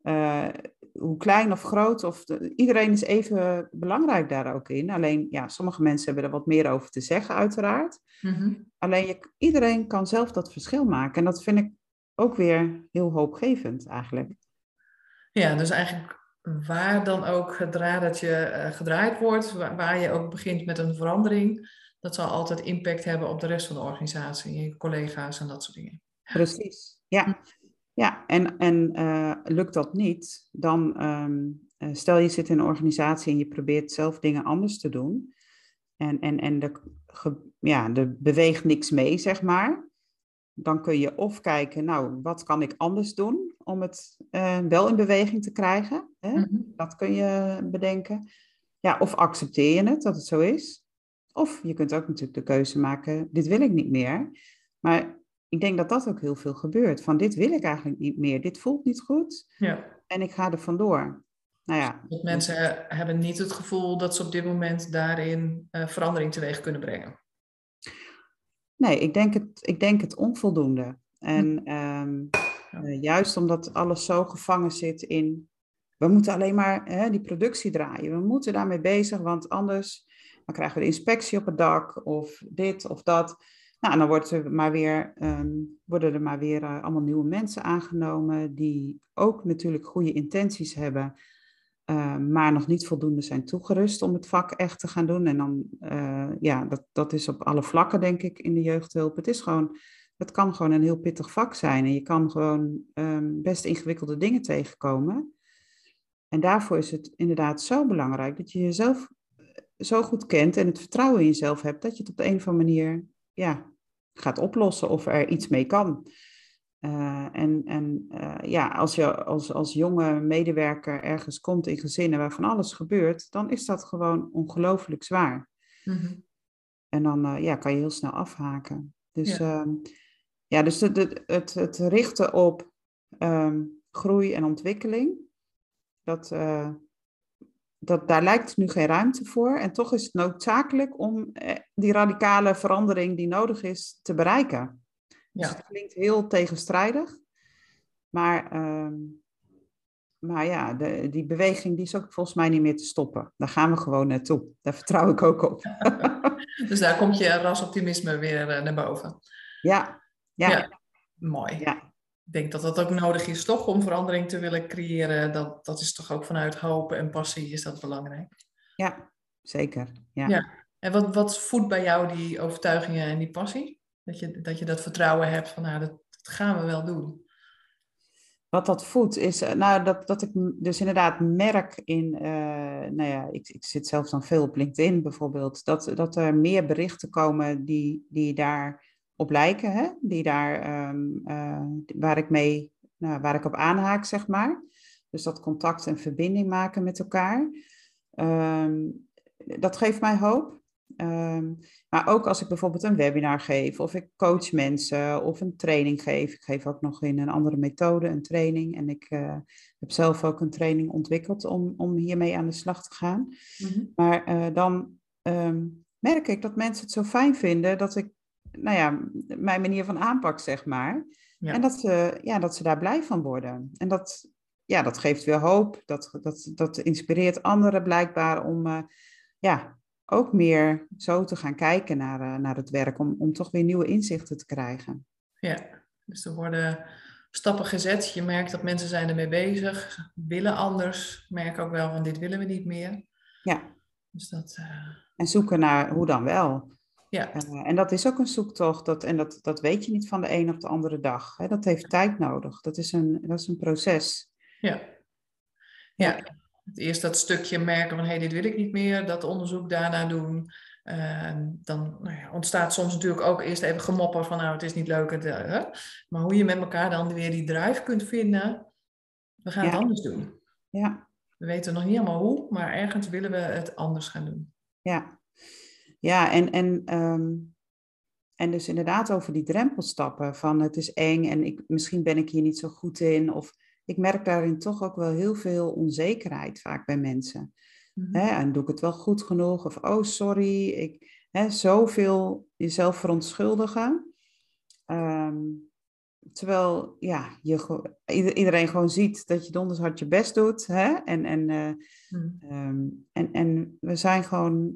uh, hoe klein of groot, of iedereen is even belangrijk daar ook in. Alleen, ja, sommige mensen hebben er wat meer over te zeggen, uiteraard. Mhm. Alleen, je, iedereen kan zelf dat verschil maken. En dat vind ik ook weer heel hoopgevend, eigenlijk. Ja, dus eigenlijk waar dan ook het dradertje uh, gedraaid wordt, waar, waar, je ook begint met een verandering, dat zal altijd impact hebben op de rest van de organisatie, je collega's en dat soort dingen. Precies, ja. Hm. Ja, en, en uh, lukt dat niet, dan um, stel je zit in een organisatie en je probeert zelf dingen anders te doen. En, en, en er ja, er beweegt niks mee, zeg maar. Dan kun je of kijken, nou, wat kan ik anders doen om het uh, wel in beweging te krijgen? Hè? Mm -hmm. Dat kun je bedenken. Ja, of accepteer je het dat het zo is? Of je kunt ook natuurlijk de keuze maken, dit wil ik niet meer. Maar ik denk dat dat ook heel veel gebeurt. Van dit wil ik eigenlijk niet meer, dit voelt niet goed ja. en ik ga er vandoor. Nou ja. Dat mensen hebben niet het gevoel dat ze op dit moment daarin uh, verandering teweeg kunnen brengen. Nee, ik denk het, ik denk het onvoldoende. En hm. um, ja. uh, juist omdat alles zo gevangen zit in, we moeten alleen maar hè, die productie draaien. We moeten daarmee bezig, want anders dan krijgen we de inspectie op het dak of dit of dat. Nou, dan wordt er maar weer, um, worden er maar weer uh, allemaal nieuwe mensen aangenomen die ook natuurlijk goede intenties hebben, uh, maar nog niet voldoende zijn toegerust om het vak echt te gaan doen. En dan, uh, ja, dat, dat is op alle vlakken denk ik in de jeugdhulp. Het is gewoon, het kan gewoon een heel pittig vak zijn en je kan gewoon um, best ingewikkelde dingen tegenkomen. En daarvoor is het inderdaad zo belangrijk dat je jezelf zo goed kent en het vertrouwen in jezelf hebt, dat je het op de een of andere manier ja, gaat oplossen of er iets mee kan. Uh, en en uh, ja, als je als, als jonge medewerker ergens komt in gezinnen waar van alles gebeurt, dan is dat gewoon ongelooflijk zwaar. Mm -hmm. En dan uh, ja, kan je heel snel afhaken. Dus ja, ehm, ja dus de, de, het, het richten op um, groei en ontwikkeling, dat, dat, daar lijkt nu geen ruimte voor. En toch is het noodzakelijk om eh, die radicale verandering die nodig is te bereiken. Dus ja. Dus het klinkt heel tegenstrijdig. Maar, uh, maar ja, de, die beweging die is ook volgens mij niet meer te stoppen. Daar gaan we gewoon naartoe. Daar vertrouw ik ook op. dus daar komt je rasoptimisme weer uh, naar boven. Ja, ja. ja. Mooi. Ja ik denk dat dat ook nodig is, toch, om verandering te willen creëren. Dat, dat is toch ook vanuit hoop en passie is dat belangrijk. Ja, zeker. Ja. ja. En wat, wat voedt bij jou die overtuigingen en die passie? Dat je dat, je dat vertrouwen hebt van, nou, dat, dat gaan we wel doen. Wat dat voedt is, eh, nou, dat, dat ik dus inderdaad merk in, uh, nou ja, ik, ik zit zelf dan veel op LinkedIn bijvoorbeeld, dat, dat er meer berichten komen die, die daar op lijken, hè? Die daar, um, uh, waar, ik mee, nou, waar ik op aanhaak, zeg maar. Dus dat contact en verbinding maken met elkaar. Um, dat geeft mij hoop. Um, maar ook als ik bijvoorbeeld een webinar geef, of ik coach mensen, of een training geef. Ik geef ook nog in een andere methode een training. En ik uh, heb zelf ook een training ontwikkeld om, om hiermee aan de slag te gaan. Mm -hmm. Maar uh, dan merk ik dat mensen het zo fijn vinden dat ik nou ja, mijn manier van aanpak, zeg maar. Ja. En dat ze, ja, dat ze daar blij van worden. En dat, ja, dat geeft weer hoop. Dat, dat, dat inspireert anderen blijkbaar om uh, ja, ook meer zo te gaan kijken naar, uh, naar het werk. Om, om toch weer nieuwe inzichten te krijgen. Ja, dus er worden stappen gezet. Je merkt dat mensen zijn ermee bezig, willen anders. Merk ook wel van dit willen we niet meer. Ja. Dus dat, uh... En zoeken naar hoe dan wel. Ja. Uh, en dat is ook een zoektocht, dat, en dat, dat weet je niet van de een op de andere dag. Hè? Dat heeft tijd nodig, dat is een, dat is een proces. Ja. ja, eerst dat stukje merken van hé, hey, dit wil ik niet meer, dat onderzoek daarna doen. Uh, dan nou ja, ontstaat soms natuurlijk ook eerst even gemopper van nou, het is niet leuk. Het, uh, maar hoe je met elkaar dan weer die drive kunt vinden, we gaan ja. het anders doen. Ja. We weten nog niet helemaal hoe, maar ergens willen we het anders gaan doen. Ja, ja, en, en, um, en dus inderdaad over die drempelstappen van het is eng en ik, misschien ben ik hier niet zo goed in. Of ik merk daarin toch ook wel heel veel onzekerheid vaak bij mensen. Mm-hmm. Hè, en doe ik het wel goed genoeg? Of oh, sorry. Ik, hè, zoveel jezelf verontschuldigen. Um, terwijl ja, je, iedereen gewoon ziet dat je donders hard je best doet. Hè? En, en, uh, mm. um, en, en we zijn gewoon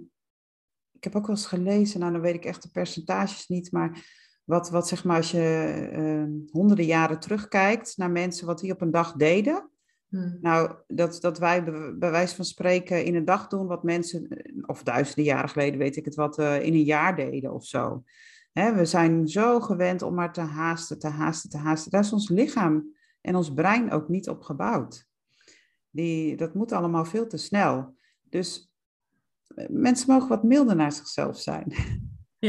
ik heb ook wel eens gelezen, nou dan weet ik echt de percentages niet, maar wat, wat zeg maar als je uh, honderden jaren terugkijkt naar mensen wat die op een dag deden. Hmm. Nou, dat, dat wij bij wijze van spreken in een dag doen wat mensen, of duizenden jaren geleden weet ik het wat, uh, in een jaar deden of zo. Hè, we zijn zo gewend om maar te haasten, te haasten, te haasten. Daar is ons lichaam en ons brein ook niet op gebouwd. Die, dat moet allemaal veel te snel. Dus mensen mogen wat milder naar zichzelf zijn. Ja,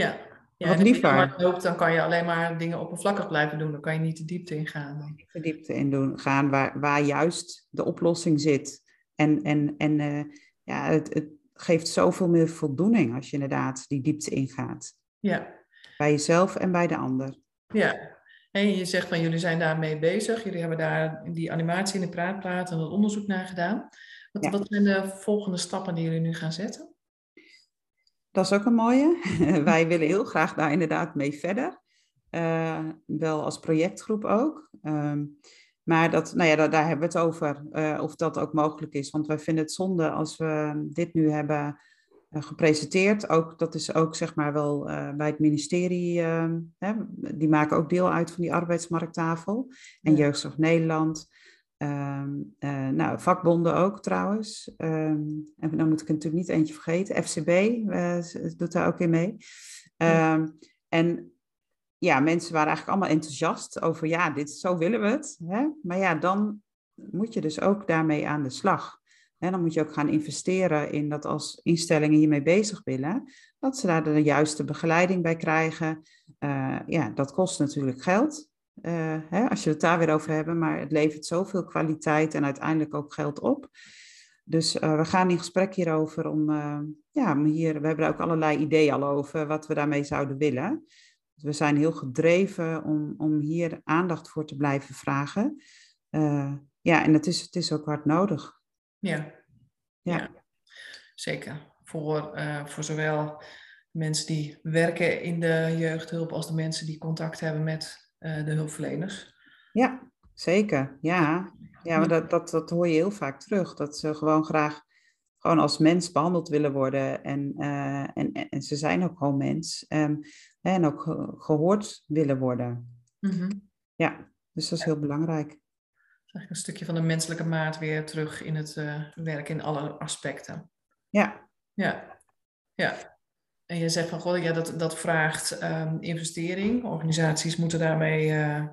ja Wat en als je liever. loopt, dan kan je alleen maar dingen oppervlakkig blijven doen. Dan kan je niet de diepte ingaan. de diepte in doen, gaan waar, waar juist de oplossing zit. En, en, en eh, ja, het, het geeft zoveel meer voldoening als je inderdaad die diepte ingaat. Ja, Bij jezelf en bij de ander. ja. En je zegt van jullie zijn daarmee bezig. Jullie hebben daar die animatie in de praatplaat en het onderzoek naar gedaan. Wat, Ja. wat zijn de volgende stappen die jullie nu gaan zetten? Dat is ook een mooie. Wij willen heel graag daar inderdaad mee verder. Eh, wel als projectgroep ook. Ehm, maar dat, nou ja, daar, daar hebben we het over, eh, of dat ook mogelijk is. Want wij vinden het zonde als we dit nu hebben eh, gepresenteerd. Ook, dat is ook zeg maar wel bij het ministerie, ehm, hè, die maken ook deel uit van die arbeidsmarkttafel. En Ja. Jeugdzorg Nederland. Ehm, eh, nou, vakbonden ook trouwens. Ehm, en dan moet ik er natuurlijk niet eentje vergeten. FCB eh, doet daar ook in mee. Ja. Ehm, en ja, mensen waren eigenlijk allemaal enthousiast over, ja, dit, zo willen we het. Hè? Maar ja, dan moet je dus ook daarmee aan de slag. En dan moet je ook gaan investeren in dat als instellingen hiermee bezig willen, dat ze daar de juiste begeleiding bij krijgen. Eh, ja, dat kost natuurlijk geld. Eh, hè, als je het daar weer over hebben, maar het levert zoveel kwaliteit en uiteindelijk ook geld op. Dus eh, we gaan in gesprek hierover om, eh, ja, hier, we hebben er ook allerlei ideeën al over wat we daarmee zouden willen. Dus we zijn heel gedreven om, om hier aandacht voor te blijven vragen. Ja, en het is, het is ook hard nodig. Ja, Ja. ja. zeker. Voor, voor zowel mensen die werken in de jeugdhulp als de mensen die contact hebben met de hulpverleners. Ja, zeker. Ja, ja maar dat, dat, dat hoor je heel vaak terug. Dat ze gewoon graag gewoon als mens behandeld willen worden. En, eh, en, en ze zijn ook gewoon mens. ehm, en ook ge- gehoord willen worden. Mhm. Ja, dus dat is heel belangrijk. Eigenlijk een stukje van de menselijke maat weer terug in het eh, werk in alle aspecten. Ja, Ja, ja. En je zegt van, goh, ja, dat, dat vraagt ehm, investering. Organisaties moeten daarmee eh,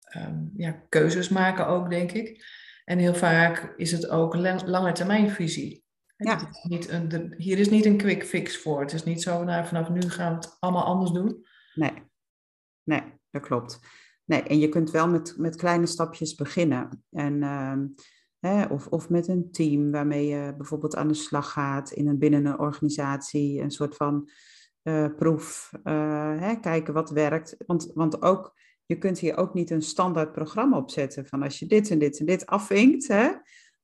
ehm, ja, keuzes maken ook, denk ik. En heel vaak is het ook lang, lange termijnvisie. Ja. het is niet een, de- hier is niet een quick fix voor. Het is niet zo, nou, vanaf nu gaan we het allemaal anders doen. nee. Nee, dat klopt. Nee, en je kunt wel met, met kleine stapjes beginnen. En, ehm, hè, of, of met een team waarmee je bijvoorbeeld aan de slag gaat in een, binnen een organisatie. Een soort van eh, proef. eh, hè, kijken wat werkt. Want, want ook, je kunt hier ook niet een standaard programma opzetten. Van als je dit en dit en dit afvinkt, hè,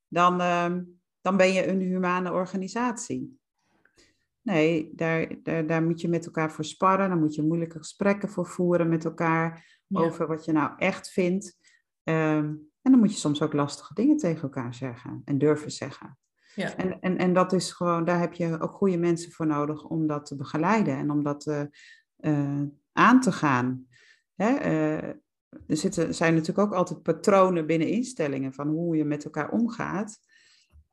dan, ehm, dan ben je een humane organisatie. Nee, daar, daar, daar moet je met elkaar voor sparren. Dan moet je moeilijke gesprekken voor voeren met elkaar Ja. over wat je nou echt vindt. Ehm, en dan moet je soms ook lastige dingen tegen elkaar zeggen en durven zeggen. Ja. En, en, en dat is gewoon, daar heb je ook goede mensen voor nodig om dat te begeleiden en om dat eh, eh, aan te gaan. Hè? eh, er zitten, zijn natuurlijk ook altijd patronen binnen instellingen van hoe je met elkaar omgaat.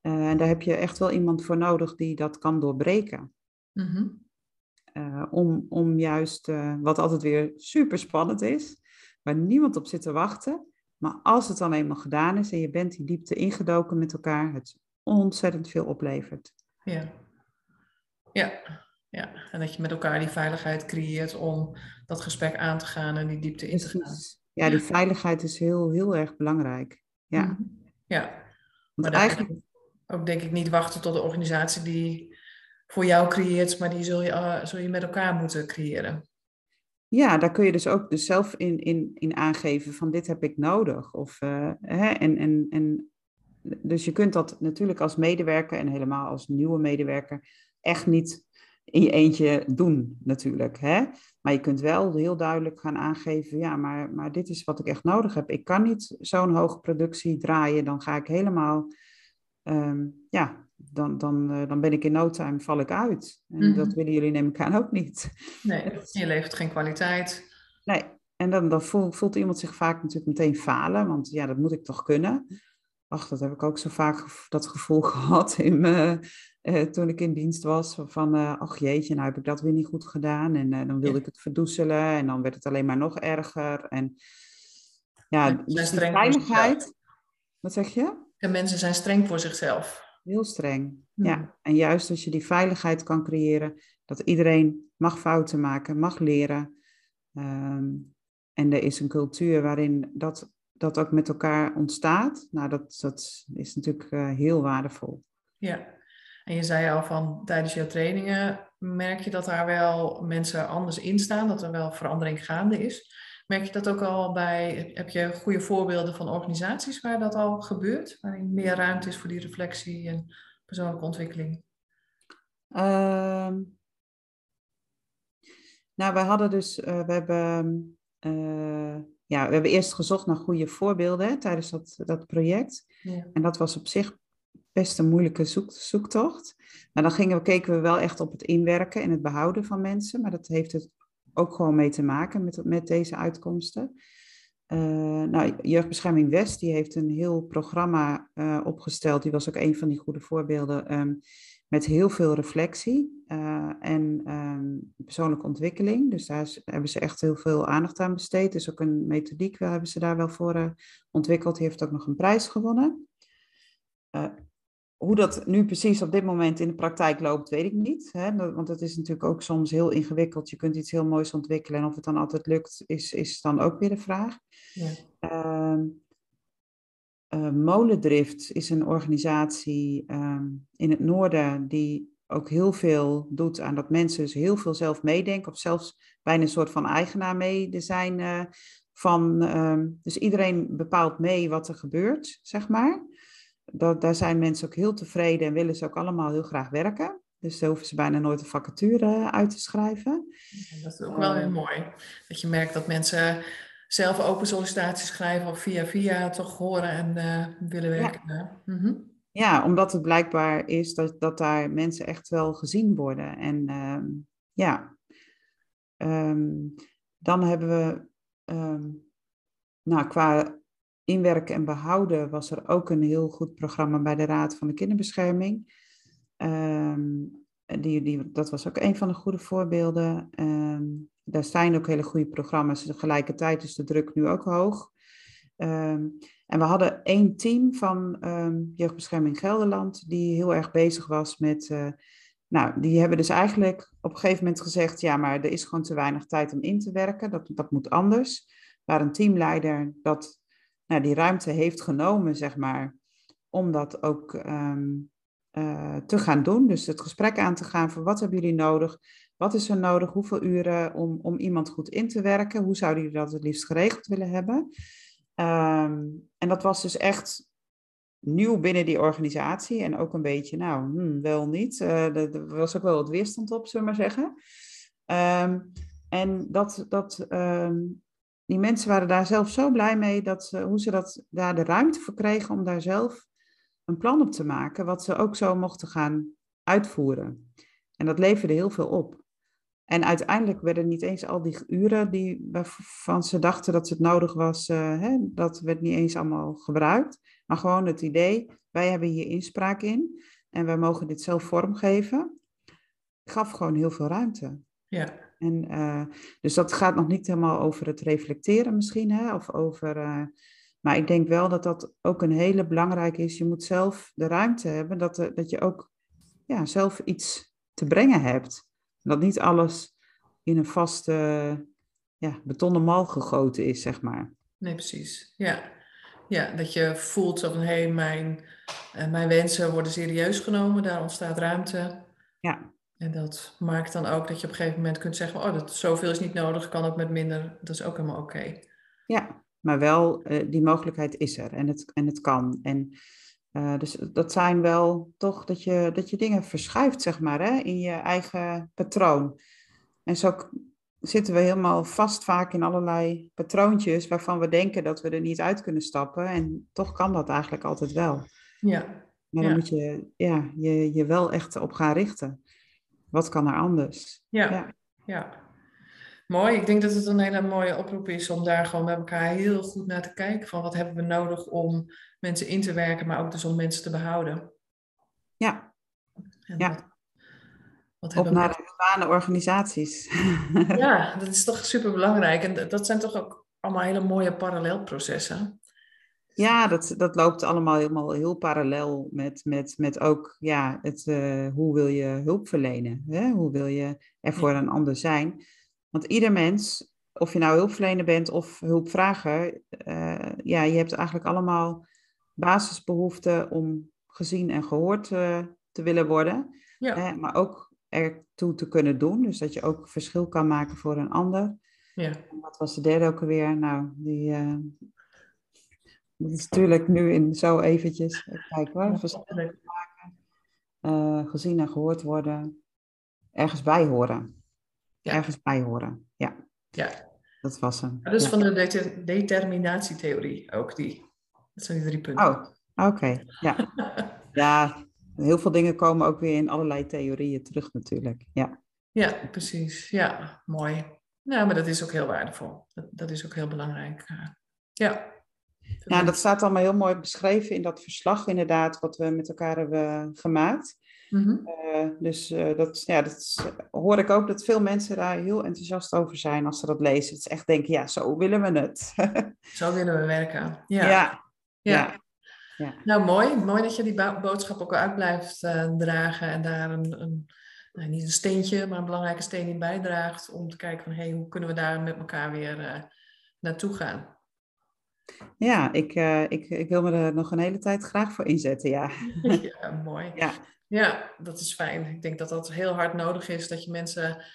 En daar heb je echt wel iemand voor nodig die dat kan doorbreken. Mhm. Om, om juist, wat altijd weer super spannend is, waar niemand op zit te wachten. Maar als het dan eenmaal gedaan is en je bent die diepte ingedoken met elkaar, het ontzettend veel oplevert. Ja. Ja. ja. En dat je met elkaar die veiligheid creëert om dat gesprek aan te gaan en die diepte in te gaan. Ja, die veiligheid is heel, heel erg belangrijk. Ja, Mhm. Ja. want eigenlijk, ook denk ik niet wachten tot de organisatie die voor jou creëert, maar die zul je, eh, zul je met elkaar moeten creëren. Ja, daar kun je dus ook dus zelf in, in, in aangeven van dit heb ik nodig. Of, eh, hè, en, en, en, dus je kunt dat natuurlijk als medewerker en helemaal als nieuwe medewerker echt niet in je eentje doen natuurlijk. Hè? Maar je kunt wel heel duidelijk gaan aangeven, ja, maar, maar dit is wat ik echt nodig heb. Ik kan niet zo'n hoge productie draaien, dan ga ik helemaal, ehm, ja, dan, dan, eh, dan ben ik in no time, val ik uit. En Mhm. dat willen jullie neem ik aan ook niet. Nee, je levert geen kwaliteit. Nee, en dan, dan voelt, voelt iemand zich vaak natuurlijk meteen falen, want ja, dat moet ik toch kunnen. Ach, dat heb ik ook zo vaak dat gevoel gehad in eh, toen ik in dienst was. Van, eh, ach jeetje, nou heb ik dat weer niet goed gedaan. En eh, dan wilde Ja. ik het verdoezelen en dan werd het alleen maar nog erger. En ja, zijn dus die veiligheid. Wat zeg je? En mensen zijn streng voor zichzelf. Heel streng. Hmm. Ja, en juist als je die veiligheid kan creëren, Dat iedereen mag fouten maken, mag leren. Ehm, en er is een cultuur waarin dat, dat ook met elkaar ontstaat. Nou, dat, dat is natuurlijk uh, heel waardevol. Ja, en je zei al van tijdens jouw trainingen merk je dat daar wel mensen anders in staan, dat er wel verandering gaande is. Merk je dat ook al bij, heb je goede voorbeelden van organisaties waar dat al gebeurt, waarin meer ruimte is voor die reflectie en persoonlijke ontwikkeling? Ehm, nou, we hadden dus, uh, we hebben, uh, ja, we hebben eerst gezocht naar goede voorbeelden hè, tijdens dat, dat project. Ja. En dat was op zich best een moeilijke zoek, zoektocht. Nou, dan gingen we, keken we wel echt op het inwerken en het behouden van mensen, maar dat heeft het ook gewoon mee te maken met, met deze uitkomsten. Uh, nou, Jeugdbescherming West die heeft een heel programma uh, opgesteld. Die was ook een van die goede voorbeelden. Um, met heel veel reflectie uh, en um, persoonlijke ontwikkeling. Dus daar hebben ze echt heel veel aandacht aan besteed. Dus ook een methodiek hebben ze daar wel voor ontwikkeld. Die heeft ook nog een prijs gewonnen hoe dat nu precies op dit moment in de praktijk loopt, weet ik niet. Hè? Want het is natuurlijk ook soms heel ingewikkeld. Je kunt iets heel moois ontwikkelen en of het dan altijd lukt, is, is dan ook weer de vraag. Ja. Uh, uh, Molendrift is een organisatie uh, in het noorden die ook heel veel doet aan dat mensen dus heel veel zelf meedenken of zelfs bijna een soort van eigenaar mee zijn. Uh, van, ehm, dus iedereen bepaalt mee wat er gebeurt, zeg maar dat, daar zijn mensen ook heel tevreden en willen ze ook allemaal heel graag werken. Dus daar hoeven ze bijna nooit een vacature uit te schrijven. Dat is ook wel heel ehm, mooi. Dat je merkt dat mensen zelf open sollicitaties schrijven of via via toch horen en uh, willen werken. Ja. Mhm. ja. omdat het blijkbaar is dat, dat daar mensen echt wel gezien worden. En uh, ja, um, dan hebben we um, nou, qua inwerken en behouden was er ook een heel goed programma bij de Raad van de Kinderbescherming. Um, die, die, dat was ook een van de goede voorbeelden. Um, daar zijn ook hele goede programma's. Tegelijkertijd is de druk nu ook hoog. Um, en we hadden één team van Jeugdbescherming Gelderland die heel erg bezig was met. Uh, nou, die hebben dus eigenlijk op een gegeven moment gezegd: ja, maar er is gewoon te weinig tijd om in te werken. Dat, dat moet anders. Waar een teamleider dat nou, die ruimte heeft genomen, zeg maar, om dat ook um, uh, te gaan doen. Dus het gesprek aan te gaan van wat hebben jullie nodig? Wat is er nodig? Hoeveel uren om, om iemand goed in te werken? Hoe zouden jullie dat het liefst geregeld willen hebben? Um, en dat was dus echt nieuw binnen die organisatie en ook een beetje, nou, hmm, wel niet. Uh, er was ook wel wat weerstand op, zullen we maar zeggen. Um, en dat, dat die mensen waren daar zelf zo blij mee dat ze, hoe ze dat, daar de ruimte voor kregen om daar zelf een plan op te maken, wat ze ook zo mochten gaan uitvoeren. En dat leverde heel veel op. En uiteindelijk werden niet eens al die uren die, waarvan ze dachten dat het nodig was, uh, hè, dat werd niet eens allemaal gebruikt. Maar gewoon het idee, wij hebben hier inspraak in en wij mogen dit zelf vormgeven, gaf gewoon heel veel ruimte. Ja. En, uh, dus dat gaat nog niet helemaal over het reflecteren misschien, hè, of over... Uh, maar ik denk wel dat dat ook een hele belangrijke is. Je moet zelf de ruimte hebben dat, uh, dat je ook ja, zelf iets te brengen hebt. Dat niet alles in een vaste ja, betonnen mal gegoten is, zeg maar. Nee, precies. Ja, ja dat je voelt van hé, hey, mijn, mijn wensen worden serieus genomen, daar ontstaat ruimte. Ja. En dat maakt dan ook dat je op een gegeven moment kunt zeggen, oh, dat, zoveel is niet nodig, kan ook met minder. Dat is ook helemaal oké. Ja, maar wel, uh, die mogelijkheid is er en het, en het kan. En uh, dus dat zijn wel toch dat je, dat je dingen verschuift, zeg maar, hè, in je eigen patroon. En zo zitten we helemaal vast vaak in allerlei patroontjes waarvan we denken dat we er niet uit kunnen stappen. En toch kan dat eigenlijk altijd wel. Ja. Maar dan moet je ja, je, je wel echt op gaan richten wat kan er anders? Ja, ja. Mooi. Ik denk dat het een hele mooie oproep is om daar gewoon met elkaar heel goed naar te kijken. Van wat hebben we nodig om mensen in te werken, maar ook dus om mensen te behouden. Ja. ja. Wat, Op naar de bestaande organisaties. Ja, dat is toch super belangrijk. En dat zijn toch ook allemaal hele mooie parallelprocessen. Ja, dat, dat loopt allemaal helemaal heel parallel met, met, met ook ja, het, uh, hoe wil je hulp verlenen? Hè? Hoe wil je er voor een ander zijn? Want ieder mens, of je nou hulpverlener bent of hulpvrager, uh, ja, je hebt eigenlijk allemaal basisbehoeften om gezien en gehoord uh, te willen worden. Ja. Hè? Maar ook ertoe te kunnen doen. Dus dat je ook verschil kan maken voor een ander. Ja. En wat was de derde ook alweer? Nou, die, dat is natuurlijk nu in zo eventjes, kijk hoor, verschillende maken, uh, gezien en gehoord worden, ergens bij horen. Ja. Ergens bij horen, ja. Ja. Dat was hem. Dat is ja. van de determinatietheorie ook, die. Dat zijn die drie punten. Oh, oké, ja. ja, heel veel dingen komen ook weer in allerlei theorieën terug natuurlijk, ja. Ja, precies. Ja, mooi. Nou, maar dat is ook heel waardevol. Dat, dat is ook heel belangrijk. Eh, ja. Ja, dat staat allemaal heel mooi beschreven in dat verslag, inderdaad, wat we met elkaar hebben gemaakt. Mm -hmm. uh, dus uh, dat, ja, dat hoor ik ook dat veel mensen daar heel enthousiast over zijn als ze dat lezen. Het is echt denken, ja, zo willen we het. zo willen we werken. Ja. Ja. ja. ja. Nou, mooi. Mooi dat je die boodschap ook uit blijft uh, dragen en daar een, een nou, niet een steentje, maar een belangrijke steen in bijdraagt om te kijken van, hé, hey, hoe kunnen we daar met elkaar weer naartoe gaan. Ja, ik, uh, ik, ik wil me er nog een hele tijd graag voor inzetten, ja. Ja, mooi. Ja. ja, dat is fijn. Ik denk dat dat heel hard nodig is, dat je mensen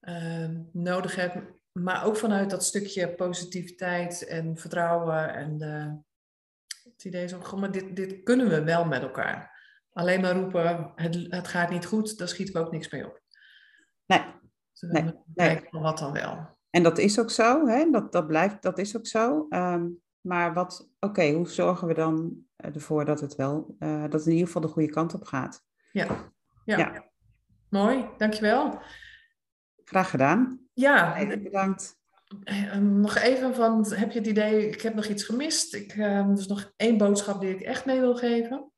uh, nodig hebt, maar ook vanuit dat stukje positiviteit en vertrouwen en uh, het idee is ook, maar dit, dit kunnen we wel met elkaar. Alleen maar roepen, het, het gaat niet goed, daar schieten we ook niks mee op. Nee. Dus nee, nee. wat dan wel. En dat is ook zo, hè? Dat, dat, blijft, dat is ook zo. Um, maar wat, oké, hoe zorgen we dan eh, ervoor dat het wel, uh, dat het in ieder geval de goede kant op gaat? Ja, ja. ja. mooi, dankjewel. Graag gedaan. Ja, even bedankt. Eh, nog even van, heb je het idee, ik heb nog iets gemist? Ik, uh, er is nog één boodschap die ik echt mee wil geven.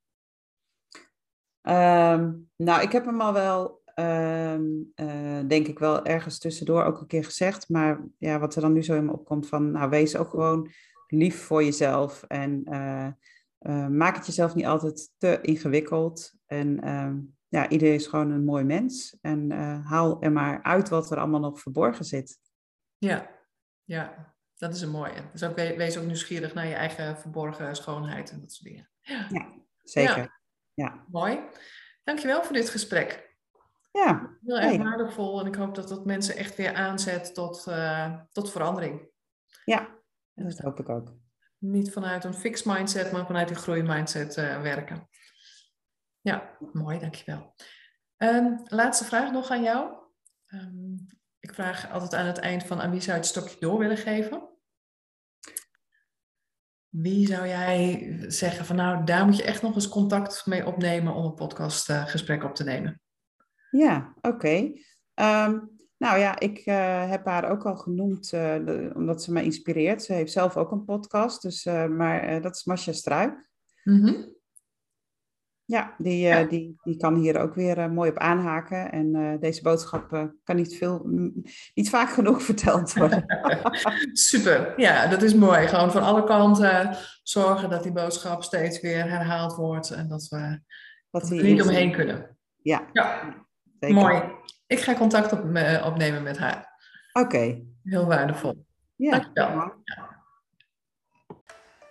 Um, nou, ik heb hem al wel Um, uh, denk ik wel ergens tussendoor ook een keer gezegd. Maar ja, wat er dan nu zo in me opkomt van, nou wees ook gewoon lief voor jezelf. En uh, uh, maak het jezelf niet altijd te ingewikkeld. En uh, ja, iedereen is gewoon een mooi mens. En haal er maar uit wat er allemaal nog verborgen zit. Ja, ja, dat is een mooie. Dus ook, wees ook nieuwsgierig naar je eigen verborgen schoonheid en dat soort dingen. Ja, ja zeker. Ja. ja. Mooi. Dankjewel voor dit gesprek. Ja. Heel erg waardevol en ik hoop dat dat mensen echt weer aanzet tot, uh, tot verandering. Ja, dat hoop ik ook. Niet vanuit een fixed mindset, maar vanuit die groeimindset uh, werken. Ja, mooi, dankjewel. Um, laatste vraag nog aan jou. Um, ik vraag altijd aan het eind van aan wie zou je het stokje door willen geven? Wie zou jij zeggen van nou, daar moet je echt nog eens contact mee opnemen om een podcastgesprek op te nemen? Ja, oké. Okay. Ehm, nou ja, ik uh, heb haar ook al genoemd, uh, de, omdat ze me inspireert. Ze heeft zelf ook een podcast, dus, uh, maar dat is Masha Struik. Mm -hmm. Ja, die, ja. Die, die kan hier ook weer mooi op aanhaken. En deze boodschap kan niet, veel, niet vaak genoeg verteld worden. Super, ja, dat is mooi. Gewoon van alle kanten zorgen dat die boodschap steeds weer herhaald wordt. En dat we, dat we er niet omheen kunnen. Ja. ja. Mooi. Ik ga contact op, opnemen met haar. Oké. Okay. Heel waardevol. Ja. Dankjewel. Ja.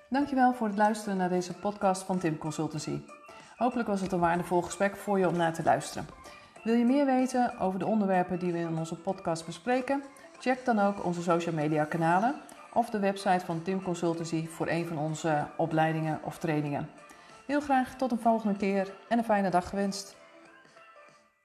Dankjewel voor het luisteren naar deze podcast van Tim Consultancy. Hopelijk was het een waardevol gesprek voor je om naar te luisteren. Wil je meer weten over de onderwerpen die we in onze podcast bespreken? Check dan ook onze social media kanalen of de website van Tim Consultancy voor een van onze opleidingen of trainingen. Heel graag tot een volgende keer en een fijne dag gewenst.